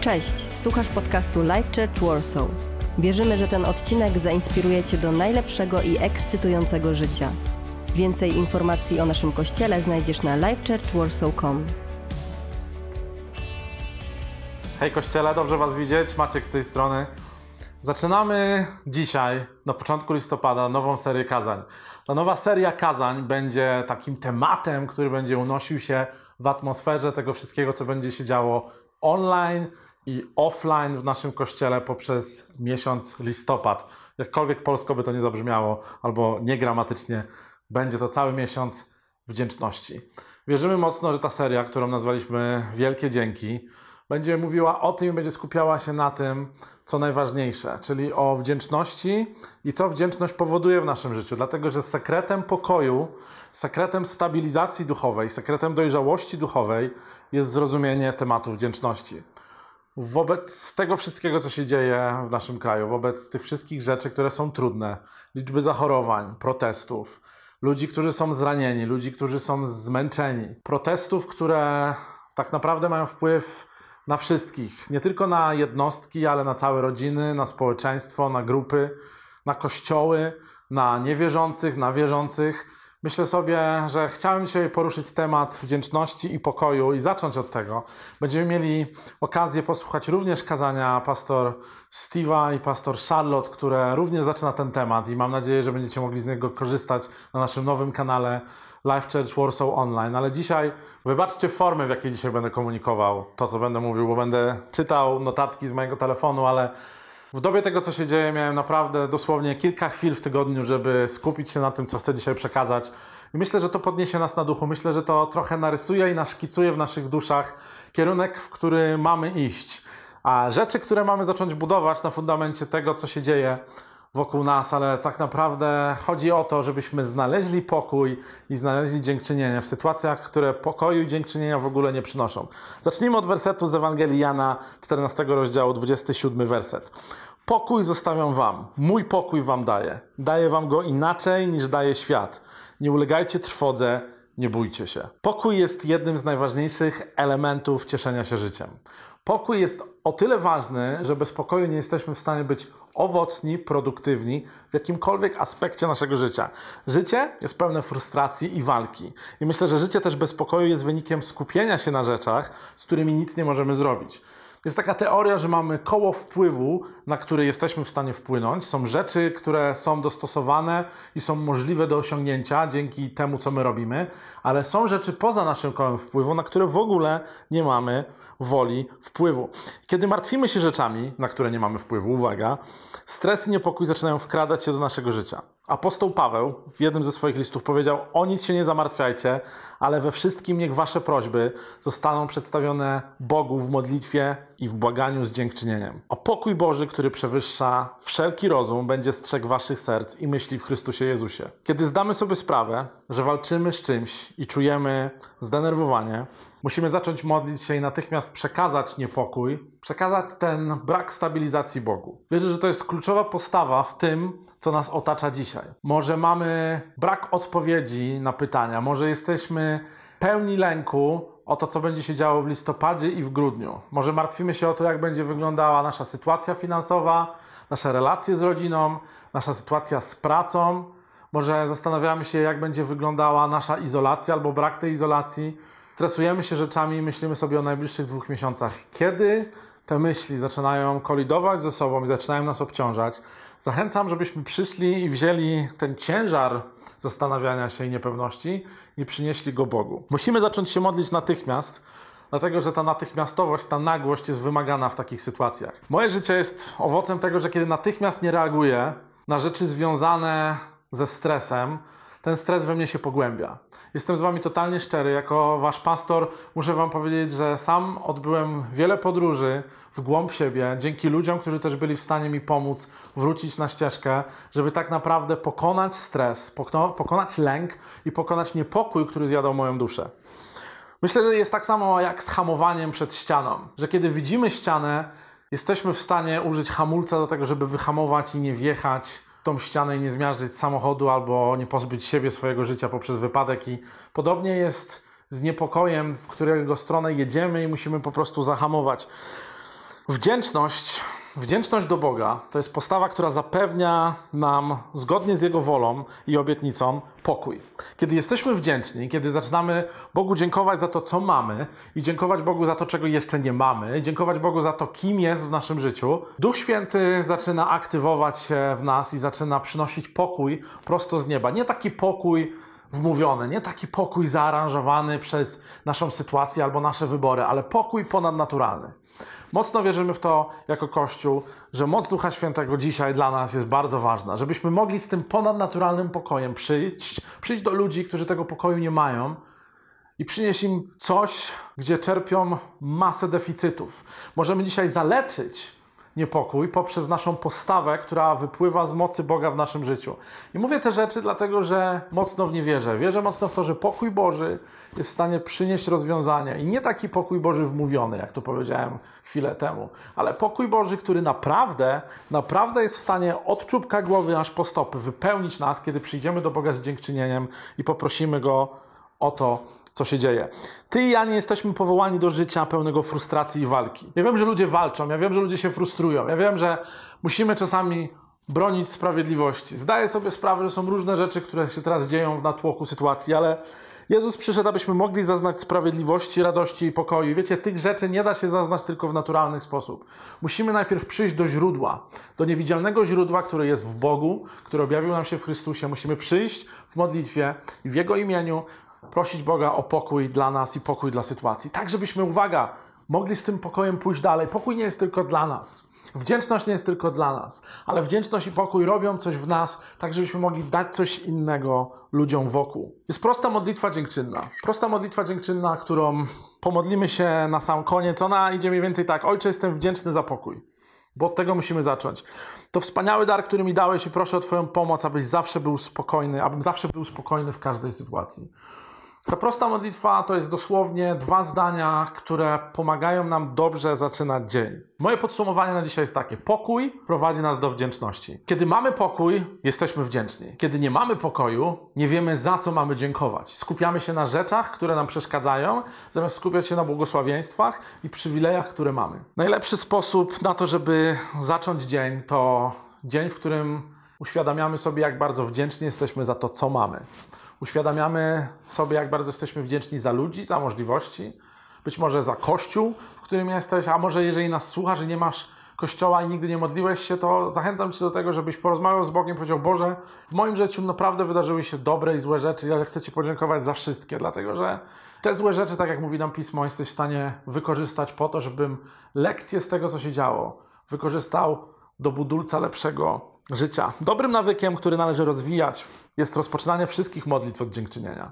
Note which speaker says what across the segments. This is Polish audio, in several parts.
Speaker 1: Cześć, słuchasz podcastu Life Church Warsaw. Wierzymy, że ten odcinek zainspiruje Cię do najlepszego i ekscytującego życia. Więcej informacji o naszym kościele znajdziesz na lifechurchwarsaw.com.
Speaker 2: Hej Kościele, dobrze Was widzieć, Maciek z tej strony. Zaczynamy dzisiaj, na początku listopada, nową serię kazań. Ta nowa seria kazań będzie takim tematem, który będzie unosił się w atmosferze tego wszystkiego, co będzie się działo online i offline w naszym kościele poprzez miesiąc listopad. Jakkolwiek polsko by to nie zabrzmiało, albo niegramatycznie, będzie to cały miesiąc wdzięczności. Wierzymy mocno, że ta seria, którą nazwaliśmy Wielkie Dzięki, będzie mówiła o tym i będzie skupiała się na tym, co najważniejsze, czyli o wdzięczności i co wdzięczność powoduje w naszym życiu. Dlatego, że sekretem pokoju, sekretem stabilizacji duchowej, sekretem dojrzałości duchowej jest zrozumienie tematu wdzięczności. Wobec tego wszystkiego, co się dzieje w naszym kraju, wobec tych wszystkich rzeczy, które są trudne, liczby zachorowań, protestów, ludzi, którzy są zranieni, ludzi, którzy są zmęczeni, protestów, które tak naprawdę mają wpływ na wszystkich, nie tylko na jednostki, ale na całe rodziny, na społeczeństwo, na grupy, na kościoły, na niewierzących, na wierzących. Myślę sobie, że chciałem dzisiaj poruszyć temat wdzięczności i pokoju i zacząć od tego. Będziemy mieli okazję posłuchać również kazania pastor Steve'a i pastor Charlotte, które również zaczyna ten temat i mam nadzieję, że będziecie mogli z niego korzystać na naszym nowym kanale Life Church Warsaw Online. Ale dzisiaj wybaczcie formę, w jakiej dzisiaj będę komunikował to, co będę mówił, bo będę czytał notatki z mojego telefonu, ale w dobie tego, co się dzieje, miałem naprawdę dosłownie kilka chwil w tygodniu, żeby skupić się na tym, co chcę dzisiaj przekazać. I myślę, że to podniesie nas na duchu. Myślę, że to trochę narysuje i naszkicuje w naszych duszach kierunek, w który mamy iść. A rzeczy, które mamy zacząć budować na fundamencie tego, co się dzieje wokół nas, ale tak naprawdę chodzi o to, żebyśmy znaleźli pokój i znaleźli dziękczynienie w sytuacjach, które pokoju i dziękczynienia w ogóle nie przynoszą. Zacznijmy od wersetu z Ewangelii Jana 14 rozdziału, 27 werset. Pokój zostawiam wam, mój pokój wam daję. Daję wam go inaczej niż daje świat. Nie ulegajcie trwodze, nie bójcie się. Pokój jest jednym z najważniejszych elementów cieszenia się życiem. Pokój jest o tyle ważny, że bez pokoju nie jesteśmy w stanie być owocni, produktywni w jakimkolwiek aspekcie naszego życia. Życie jest pełne frustracji i walki. I myślę, że życie też bez pokoju jest wynikiem skupienia się na rzeczach, z którymi nic nie możemy zrobić. Jest taka teoria, że mamy koło wpływu, na które jesteśmy w stanie wpłynąć. Są rzeczy, które są dostosowane i są możliwe do osiągnięcia dzięki temu, co my robimy, ale są rzeczy poza naszym kołem wpływu, na które w ogóle nie mamy woli wpływu. Kiedy martwimy się rzeczami, na które nie mamy wpływu, uwaga, stres i niepokój zaczynają wkradać się do naszego życia. Apostoł Paweł w jednym ze swoich listów powiedział: O nic się nie zamartwiajcie, ale we wszystkim niech wasze prośby zostaną przedstawione Bogu w modlitwie i w błaganiu z dziękczynieniem. A pokój Boży, który przewyższa wszelki rozum, będzie strzegł waszych serc i myśli w Chrystusie Jezusie. Kiedy zdamy sobie sprawę, że walczymy z czymś i czujemy zdenerwowanie, musimy zacząć modlić się i natychmiast przekazać niepokój, przekazać ten brak stabilizacji Bogu. Wierzę, że to jest kluczowa postawa w tym, co nas otacza dzisiaj. Może mamy brak odpowiedzi na pytania, może jesteśmy pełni lęku o to, co będzie się działo w listopadzie i w grudniu. Może martwimy się o to, jak będzie wyglądała nasza sytuacja finansowa, nasze relacje z rodziną, nasza sytuacja z pracą. Może zastanawiamy się, jak będzie wyglądała nasza izolacja albo brak tej izolacji. Stresujemy się rzeczami i myślimy sobie o najbliższych dwóch miesiącach. Kiedy te myśli zaczynają kolidować ze sobą i zaczynają nas obciążać, zachęcam, żebyśmy przyszli i wzięli ten ciężar zastanawiania się i niepewności i przynieśli go Bogu. Musimy zacząć się modlić natychmiast, dlatego że ta natychmiastowość, ta nagłość jest wymagana w takich sytuacjach. Moje życie jest owocem tego, że kiedy natychmiast nie reaguję na rzeczy związane ze stresem, ten stres we mnie się pogłębia. Jestem z Wami totalnie szczery. Jako Wasz pastor muszę Wam powiedzieć, że sam odbyłem wiele podróży w głąb siebie, dzięki ludziom, którzy też byli w stanie mi pomóc wrócić na ścieżkę, żeby tak naprawdę pokonać stres, pokonać lęk i pokonać niepokój, który zjadał moją duszę. Myślę, że jest tak samo jak z hamowaniem przed ścianą, że kiedy widzimy ścianę, jesteśmy w stanie użyć hamulca do tego, żeby wyhamować i nie wjechać tą ścianę i nie zmiażdżyć samochodu albo nie pozbyć siebie swojego życia poprzez wypadek i podobnie jest z niepokojem, w którego stronę jedziemy i musimy po prostu zahamować. Wdzięczność, wdzięczność do Boga to jest postawa, która zapewnia nam zgodnie z Jego wolą i obietnicą pokój. Kiedy jesteśmy wdzięczni, kiedy zaczynamy Bogu dziękować za to, co mamy i dziękować Bogu za to, czego jeszcze nie mamy, dziękować Bogu za to, kim jest w naszym życiu, Duch Święty zaczyna aktywować się w nas i zaczyna przynosić pokój prosto z nieba. Nie taki pokój wmówiony, nie taki pokój zaaranżowany przez naszą sytuację albo nasze wybory, ale pokój ponadnaturalny. Mocno wierzymy w to jako Kościół, że moc Ducha Świętego dzisiaj dla nas jest bardzo ważna, żebyśmy mogli z tym ponadnaturalnym pokojem przyjść, przyjść do ludzi, którzy tego pokoju nie mają i przynieść im coś, gdzie czerpią masę deficytów. Możemy dzisiaj zaleczyć niepokój poprzez naszą postawę, która wypływa z mocy Boga w naszym życiu. I mówię te rzeczy dlatego, że mocno w nie wierzę. Wierzę mocno w to, że pokój Boży jest w stanie przynieść rozwiązania. I nie taki pokój Boży wmówiony, jak to powiedziałem chwilę temu, ale pokój Boży, który naprawdę, naprawdę jest w stanie od czubka głowy aż po stopy wypełnić nas, kiedy przyjdziemy do Boga z dziękczynieniem i poprosimy Go o to, co się dzieje. Ty i ja nie jesteśmy powołani do życia pełnego frustracji i walki. Ja wiem, że ludzie walczą, ja wiem, że ludzie się frustrują, ja wiem, że musimy czasami bronić sprawiedliwości. Zdaję sobie sprawę, że są różne rzeczy, które się teraz dzieją na tłoku sytuacji, ale Jezus przyszedł, abyśmy mogli zaznać sprawiedliwości, radości i pokoju. Wiecie, tych rzeczy nie da się zaznać tylko w naturalny sposób. Musimy najpierw przyjść do źródła, do niewidzialnego źródła, które jest w Bogu, który objawił nam się w Chrystusie. Musimy przyjść w modlitwie i w Jego imieniu prosić Boga o pokój dla nas i pokój dla sytuacji. Tak, żebyśmy, uwaga, mogli z tym pokojem pójść dalej. Pokój nie jest tylko dla nas. Wdzięczność nie jest tylko dla nas, ale wdzięczność i pokój robią coś w nas, tak żebyśmy mogli dać coś innego ludziom wokół. Jest prosta modlitwa dziękczynna. Prosta modlitwa dziękczynna, którą pomodlimy się na sam koniec. Ona idzie mniej więcej tak: Ojcze, jestem wdzięczny za pokój. Bo od tego musimy zacząć. To wspaniały dar, który mi dałeś i proszę o Twoją pomoc, abyś zawsze był spokojny, abym zawsze był spokojny w każdej sytuacji. Ta prosta modlitwa to jest dosłownie dwa zdania, które pomagają nam dobrze zaczynać dzień. Moje podsumowanie na dzisiaj jest takie: pokój prowadzi nas do wdzięczności. Kiedy mamy pokój, jesteśmy wdzięczni. Kiedy nie mamy pokoju, nie wiemy za co mamy dziękować. Skupiamy się na rzeczach, które nam przeszkadzają, zamiast skupiać się na błogosławieństwach i przywilejach, które mamy. Najlepszy sposób na to, żeby zacząć dzień, to dzień, w którym uświadamiamy sobie, jak bardzo wdzięczni jesteśmy za to, co mamy uświadamiamy sobie, jak bardzo jesteśmy wdzięczni za ludzi, za możliwości, być może za kościół, w którym jesteś, a może jeżeli nas słuchasz i nie masz kościoła i nigdy nie modliłeś się, to zachęcam Cię do tego, żebyś porozmawiał z Bogiem powiedział: Boże, w moim życiu naprawdę wydarzyły się dobre i złe rzeczy, ale chcę Ci podziękować za wszystkie, dlatego że te złe rzeczy, tak jak mówi nam Pismo, jesteś w stanie wykorzystać po to, żebym lekcje z tego, co się działo, wykorzystał do budulca lepszego życia. Dobrym nawykiem, który należy rozwijać, jest rozpoczynanie wszystkich modlitw od dziękczynienia.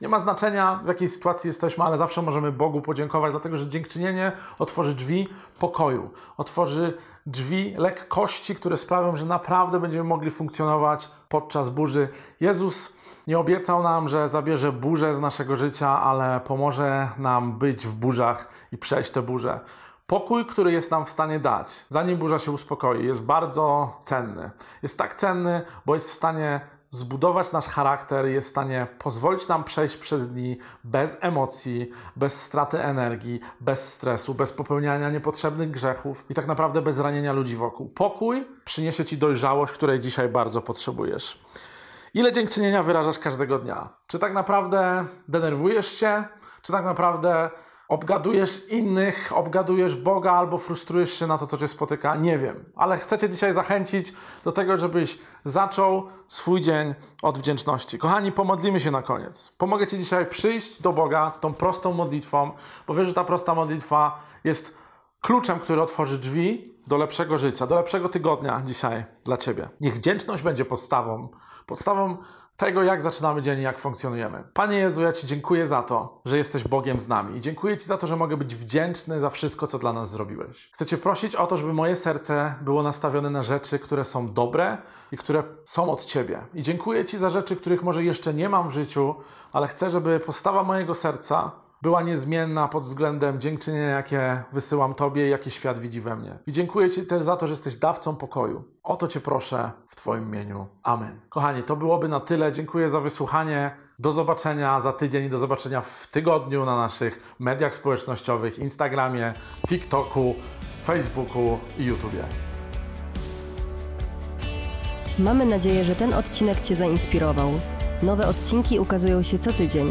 Speaker 2: Nie ma znaczenia, w jakiej sytuacji jesteśmy, ale zawsze możemy Bogu podziękować, dlatego że dziękczynienie otworzy drzwi pokoju, otworzy drzwi lekkości, które sprawią, że naprawdę będziemy mogli funkcjonować podczas burzy. Jezus nie obiecał nam, że zabierze burzę z naszego życia, ale pomoże nam być w burzach i przejść te burze. Pokój, który jest nam w stanie dać, zanim burza się uspokoi, jest bardzo cenny. Jest tak cenny, bo jest w stanie zbudować nasz charakter, jest w stanie pozwolić nam przejść przez dni bez emocji, bez straty energii, bez stresu, bez popełniania niepotrzebnych grzechów i tak naprawdę bez ranienia ludzi wokół. Pokój przyniesie Ci dojrzałość, której dzisiaj bardzo potrzebujesz. Ile dziękczynienia wyrażasz każdego dnia? Czy tak naprawdę denerwujesz się? Czy tak naprawdę obgadujesz innych, obgadujesz Boga albo frustrujesz się na to, co cię spotyka, nie wiem. Ale chcę cię dzisiaj zachęcić do tego, żebyś zaczął swój dzień od wdzięczności. Kochani, pomodlimy się na koniec. Pomogę ci dzisiaj przyjść do Boga tą prostą modlitwą, bo wiesz, że ta prosta modlitwa jest kluczem, który otworzy drzwi do lepszego życia, do lepszego tygodnia dzisiaj dla ciebie. Niech wdzięczność będzie podstawą, podstawą tego, jak zaczynamy dzień i jak funkcjonujemy. Panie Jezu, ja Ci dziękuję za to, że jesteś Bogiem z nami. I dziękuję Ci za to, że mogę być wdzięczny za wszystko, co dla nas zrobiłeś. Chcę Cię prosić o to, żeby moje serce było nastawione na rzeczy, które są dobre i które są od Ciebie. I dziękuję Ci za rzeczy, których może jeszcze nie mam w życiu, ale chcę, żeby postawa mojego serca była niezmienna pod względem dziękczynienia, jakie wysyłam Tobie i jakie świat widzi we mnie. I dziękuję Ci też za to, że jesteś dawcą pokoju. O to Cię proszę w Twoim imieniu. Amen. Kochani, to byłoby na tyle. Dziękuję za wysłuchanie. Do zobaczenia za tydzień i do zobaczenia w tygodniu na naszych mediach społecznościowych, Instagramie, TikToku, Facebooku i YouTubie.
Speaker 1: Mamy nadzieję, że ten odcinek Cię zainspirował. Nowe odcinki ukazują się co tydzień.